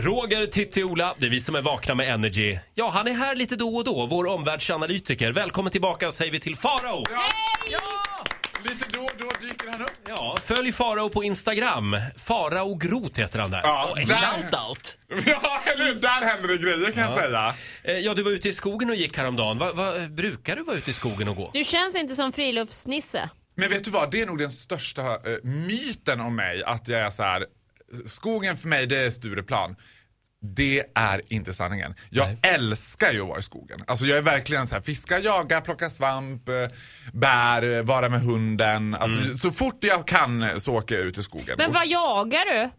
Roger, Titti, Ola, det är vi som är vakna med Energy. Ja, han är här lite då och då, vår omvärldsanalytiker. Välkommen tillbaka säger vi till Farao! Lite då och då dyker han upp. Ja, följ Farao på Instagram. Farao Groth heter han där. Ja, Och en där- shoutout! Ja, eller hur? Där händer det grejer kan jag säga. Eh, Ja, du var ute i skogen och gick häromdagen. Va, va, brukar du vara ute i skogen och gå? Du känns inte som friluftsnisse. Men vet du vad, det är nog den största eh, myten om mig att jag är så här. skogen för mig det är Stureplan. Det är inte sanningen. Jag Nej. älskar ju att vara i skogen. Alltså jag är verkligen så här, fiska, jaga, plocka svamp, eh, bär, eh, vara med hunden. Alltså, Så fort jag kan så åker jag ut i skogen. Men vad jagar du?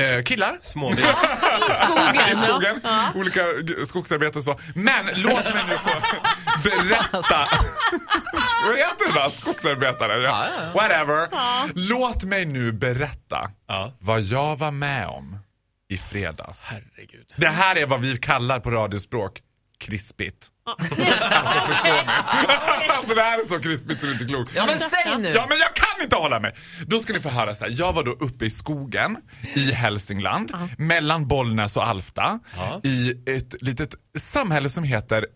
eh, killar. Småvilt. I skogen? I skogen, Ja. olika skogsarbete och så. Men låt mig nu få berätta. Vad heter det då? Skogsarbetare? Ja. Whatever. Låt mig nu berätta Ja. vad jag var med om i fredags. Herregud. Det här är vad vi kallar på radiospråk krispigt. alltså förstår ni? alltså det här är så krispigt så det är inte klokt. Ja men säg nu! Ja men jag kan inte hålla mig! Då ska ni få höra så här. jag var då uppe i skogen i Hälsingland, mellan Bollnäs och Alfta, i ett litet samhälle som heter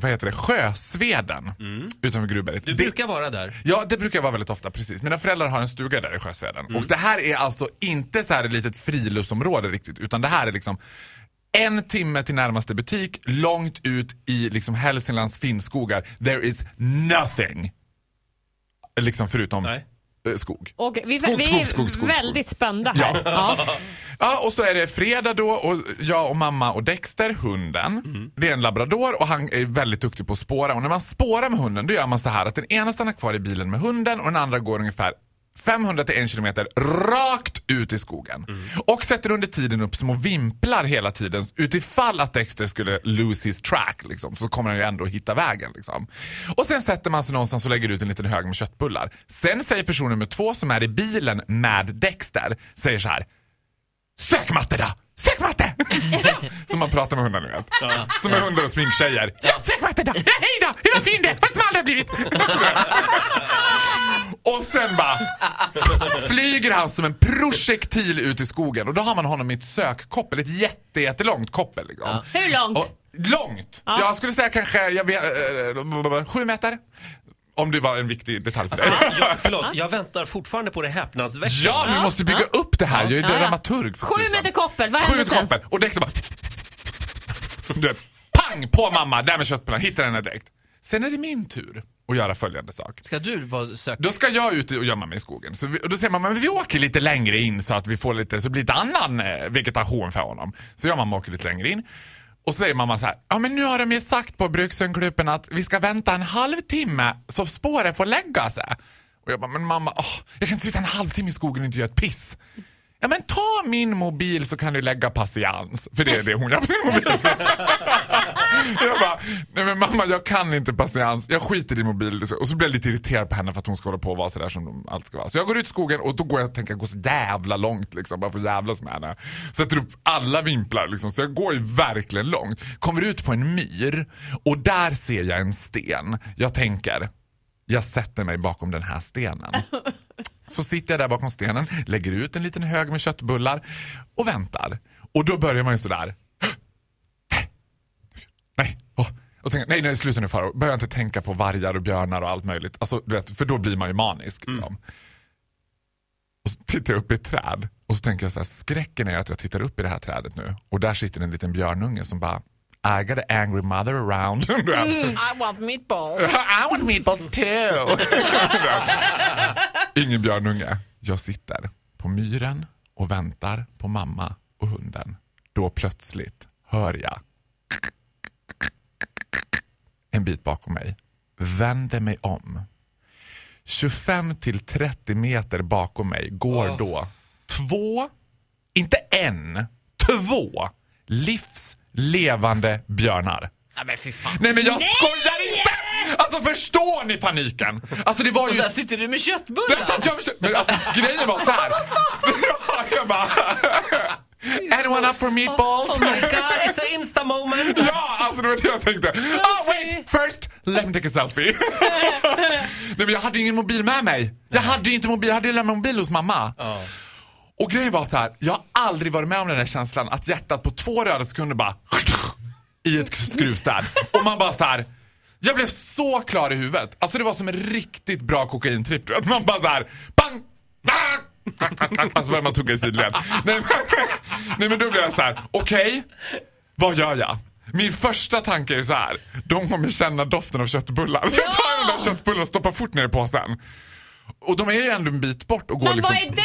vad heter det? Sjösveden utanför Gruvberget. Du Det- brukar vara där. Ja, det brukar jag vara väldigt ofta, precis. Mina föräldrar har en stuga där i Sjösveden. Mm. Och det här är alltså inte så här ett litet friluftsområde riktigt, utan det här är liksom en timme till närmaste butik, långt ut i liksom Hälsinglands finnskogar. There is nothing. Liksom förutom Nej. Eh, skog. Och vi, Skog, vi skog, är skog, skog, väldigt spända här. Ja. Ja. Ja, och så är det fredag då och jag och mamma och Dexter, hunden. Det är en labrador och han är väldigt duktig på att spåra. Och när man spårar med hunden då gör man så här att den ena stannar kvar i bilen med hunden och den andra går ungefär 500 till 1 kilometer rakt ut i skogen. Och sätter under tiden upp små vimplar hela tiden utifall att Dexter skulle lose his track liksom, så kommer han ju ändå hitta vägen. Liksom. Och sen sätter man sig någonstans och lägger ut en liten hög med köttbullar. Sen säger person nummer två som är i bilen med Dexter, säger så här Sök matte då! Sök matte! Som man pratar med hundar nu vet. Som är hundar och sminktjejer. Ja, sök matte då! Ja, hej då! Hur var fin är! Vad smal du har blivit! och sen bara flyger han som en projektil ut i skogen och då har man honom i ett sökkoppel, ett jätte, jättelångt koppel. Liksom. Hur långt? Och, långt! Jag skulle säga kanske jag vet, äh, sju meter. Om det var en viktig detalj för dig. Ja, förlåt, jag väntar fortfarande på det häpnadsväckande. Ja, men vi måste bygga upp det här. Jag är Ja, ja. dramaturg för Sju meter koppel, vad Sju meter sen? koppel. Och Dexter bara... Du vet, pang på mamma, där med köttbullarna, hittar henne direkt. Sen är det min tur att göra följande sak. Ska du vara. Då ska jag ut och gömma mig i skogen. Så vi, och då säger man, men vi åker lite längre in så att vi får lite, så det blir lite annan eh, vegetation för honom. Så och mamma åker lite längre in. Och så säger mamma så här, ja men nu har de ju sagt på Brukshundklubben att vi ska vänta en halvtimme så spåret får lägga sig. Och jag bara, men mamma, åh, jag kan inte sitta en halvtimme i skogen och inte göra ett piss. Ja men ta min mobil så kan du lägga patiens. För det är det hon gör på sin mobil. jag bara, nej men mamma jag kan inte patiens. Jag skiter i mobil. Och så blir jag lite irriterad på henne för att hon ska hålla på och vara sådär som de alltid ska vara. Så jag går ut i skogen och då går jag och tänker gå så jävla långt liksom. Bara för att jävlas med henne. Sätter upp alla vimplar liksom. Så jag går ju verkligen långt. Kommer ut på en myr och där ser jag en sten. Jag tänker, jag sätter mig bakom den här stenen. Så sitter jag där bakom stenen, lägger ut en liten hög med köttbullar och väntar. Och då börjar man ju sådär. Nej, åh. Och tänker, nej, nej, sluta nu Farao. Börja inte tänka på vargar och björnar och allt möjligt. Alltså, du vet, för då blir man ju manisk. liksom. Och så tittar jag upp i ett träd och så tänker jag så här, skräcken är att jag tittar upp i det här trädet nu och där sitter en liten björnunge som bara I got an angry mother around. Vet. I want meatballs. I want meatballs too. Ingen björnunge. Jag sitter på myren och väntar på mamma och hunden. Då plötsligt hör jag en bit bakom mig. Vänder mig om. 25 till 30 meter bakom mig går då två, inte en, två livslevande björnar. Nej men fy fan. Nej men jag skojar inte! Alltså förstår ni paniken? Alltså det var Och ju... där sitter du med köttbullar. att jag, men alltså grejen var så här. Ja, jag bara... Anyone up for meatballs? Oh my god, it's a insta moment! Ja, alltså det var det jag tänkte. Oh wait, first let me take a selfie. Nej men jag hade ju ingen mobil med mig. Jag hade ju inte mobil, jag hade ju lämnat mobil hos mamma. Och grejen var så här, jag har aldrig varit med om den där känslan att hjärtat på två röda sekunder bara i ett skruvstäd. Och man bara så här. Jag blev så klar i huvudet. Alltså det var som en riktigt bra kokaintripp. du vet. Man bara så här, bang, bang. Alltså börjar man tugga i sidled. Nej, men- nej men då blev jag så här, okej, vad gör jag? Min första tanke är så här, de kommer känna doften av köttbullar. Så jag tar den där köttbullen och stoppar fort ner i påsen. Och de är ju ändå en bit bort och går Men liksom... vad är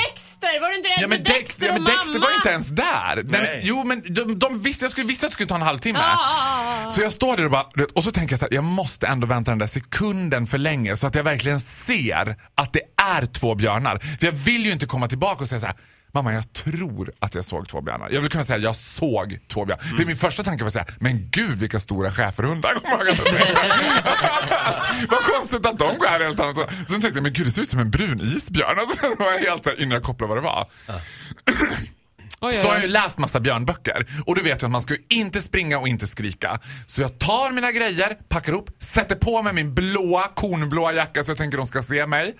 Dexter? Var du inte rädd Ja men, för Dexter, Dexter ja, och men Dexter mamma? var ju inte ens där. Nej. men, Nej. jo men de, de visste, jag skulle, visste att det skulle ta en halvtimme. Ja. Så jag står där och bara, och så tänker jag så här, jag måste ändå vänta den där sekunden för länge så att jag verkligen ser att det är två björnar. För jag vill ju inte komma tillbaka och säga så här. Mamma, jag tror att jag såg två björnar. Jag vill kunna säga jag såg två björnar. För min första tanke var att säga, men gud vilka stora schäferhundar. Jag jag. Vad konstigt att de går här helt annat. Sen tänkte jag, men gud det ser ut som en brun isbjörn. Alltså, det var helt innan jag kopplade vad det var. Oj, Så oj, har jag ju läst massa björnböcker och du vet ju att man ska inte springa och inte skrika. Så jag tar mina grejer, packar ihop, sätter på mig min blåa, kornblåa jacka så jag tänker de ska se mig.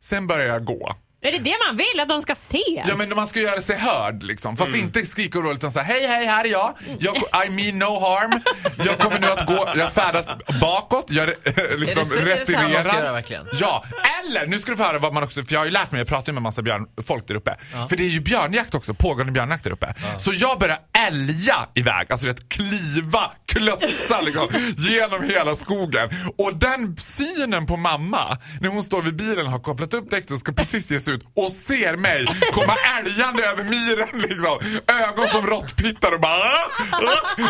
Sen börjar jag gå. Är det det man vill? Att de ska se? Ja men man ska göra sig hörd liksom. Fast inte skrika och utan säga hej hej här är jag. jag. I mean no harm. Jag kommer nu att gå, jag färdas bakåt, jag liksom Är det så- är det man ska retirerar. göra verkligen? Ja, eller nu ska du få höra vad man också, för jag har ju lärt mig, jag pratar ju med massa björn, folk där uppe. För det är ju björnjakt också, pågående björnjakt där uppe. Så jag börjar älga iväg, alltså rätt kliva, klössa liksom, genom hela skogen. Och den synen på mamma, när hon står vid bilen och har kopplat upp däcket och ska precis ge sig ut och ser mig komma älgande över myren liksom. Ögon som råttpittar och bara ah, ah.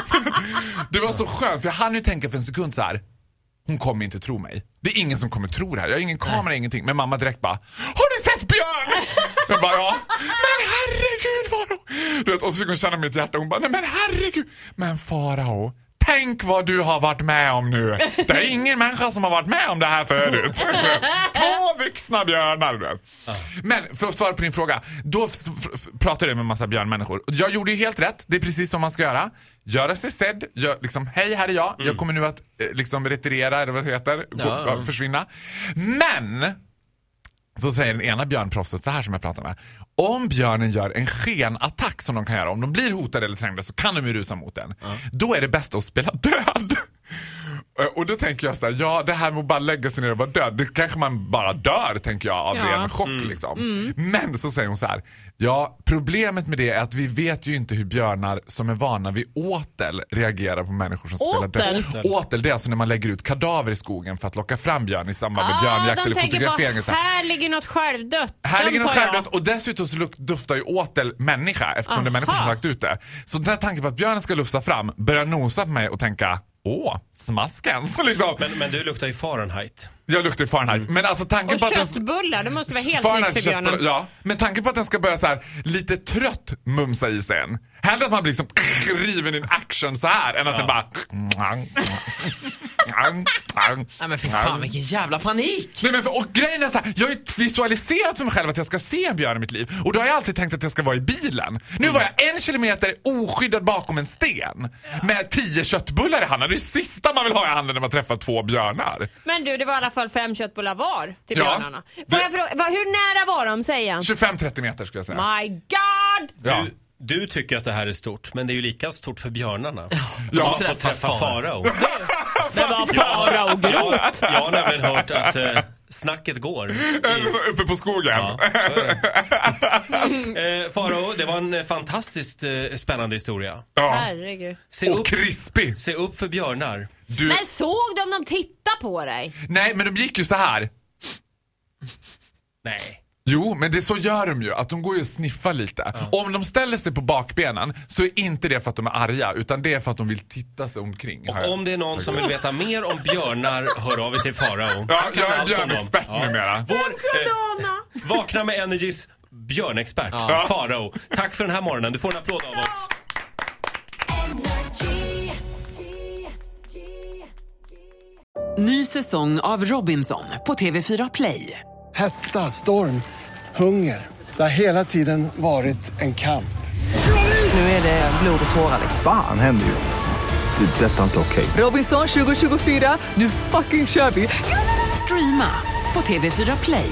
Det var så skönt för jag hann ju tänka för en sekund så här. Hon kommer inte tro mig. Det är ingen som kommer tro det här. Jag har ingen kamera, ingenting. Men mamma direkt bara Har du sett Björn? Jag bara ja. Men herregud Farao. Och så fick hon känna mitt hjärta. Hon bara nej men herregud. Men Farao. Tänk vad du har varit med om nu. Det är ingen människa som har varit med om det här förut. Två vuxna björnar. du. Men för att svara på din fråga. Då pratade jag med en massa björnmänniskor. Jag gjorde ju helt rätt. Det är precis som man ska göra. Göra sig sedd. Gör, liksom, Hej, här är jag. Jag kommer nu att eh, liksom retirera, eller vad det heter. Gå, ja. Försvinna. Men så säger den ena björnproffset så här som jag pratar med. Om björnen gör en skenattack som de kan göra, om de blir hotade eller trängda så kan de ju rusa mot den. Då är det bäst att spela död. Eh, Och då tänker jag så här, ja det här med att bara lägga sig ner och vara död, det kanske man bara dör tänker jag av Ja. ren chock liksom. Men så säger hon så här, ja problemet med det är att vi vet ju inte hur björnar som är vana vid åtel reagerar på människor som spelar Åtel? död. Åtel det är alltså när man lägger ut kadaver i skogen för att locka fram björn i samband med Ah, björnjakt eller tänker fotografering. på, så här. här ligger något självdött. Här ligger något självdött och dessutom så luk- doftar ju åtel människa eftersom det är människor som Aha. har lagt ut det. Så den här tanken på att björnen ska lufsa fram börjar nosa på mig och tänka Åh, smasken! Så liksom, Men, men du luktar ju Fahrenheit. jag luktar ju Fahrenheit. Men alltså tanken Och på att den... köttbullar, det måste vara helt Fahrenheit nytt för björnen. Ja, men tanken på att den ska börja så här lite trött mumsa i sig en. Hellre att man blir liksom riven in action så här än att den bara... Nej men fy fan vilken jävla panik! Nej, men för, och grejen är så här, jag har ju visualiserat för mig själv att jag ska se en björn i mitt liv. Och då har jag alltid tänkt att jag ska vara i bilen. Nu var jag en kilometer oskyddad bakom en sten. Med tio köttbullar i handen. Det är det sista man vill ha i handen när man träffar två björnar. Men du, det var i alla fall fem köttbullar var till Ja. björnarna. Får jag fråga, vad- hur nära var de, säger han? 25-30 meter skulle jag säga. My God! Ja. Du, du tycker att det här är stort, men det är ju lika stort för björnarna. Ja. Som Träffa får träffa farao. Farao. Det var farao grot. Jag har nämligen hört att eh, snacket går. I, Uppe på skogen. ja, så är det. Eh, farao, det var en fantastiskt eh, spännande historia. Ja. Herregud. Se Och upp, krispig. se upp för björnar. Du, Men såg de dem titta på dig? nej men de gick ju så här. Nej. Jo, men det så gör de ju. Att de går ju och sniffar lite. Om de ställer sig på bakbenen så är inte det för att de är arga utan det är för att de vill titta sig omkring. Och om det är någon som vill veta mer om björnar, hör av er till farao. Ja, jag är björnexpert numera. Vår, eh, Vakna med Energys björnexpert, Ja. Farao. Tack för den här morgonen. Du får en applåd av oss. Ny säsong av Robinson på TV4 Play. Hetta, storm, hunger. Det har hela tiden varit en kamp. Nu är det blod och tårar. liksom. Fan händer just nu. Det. är Detta är inte okej. Robinson 2024, nu fucking kör vi! Streama på TV4 Play.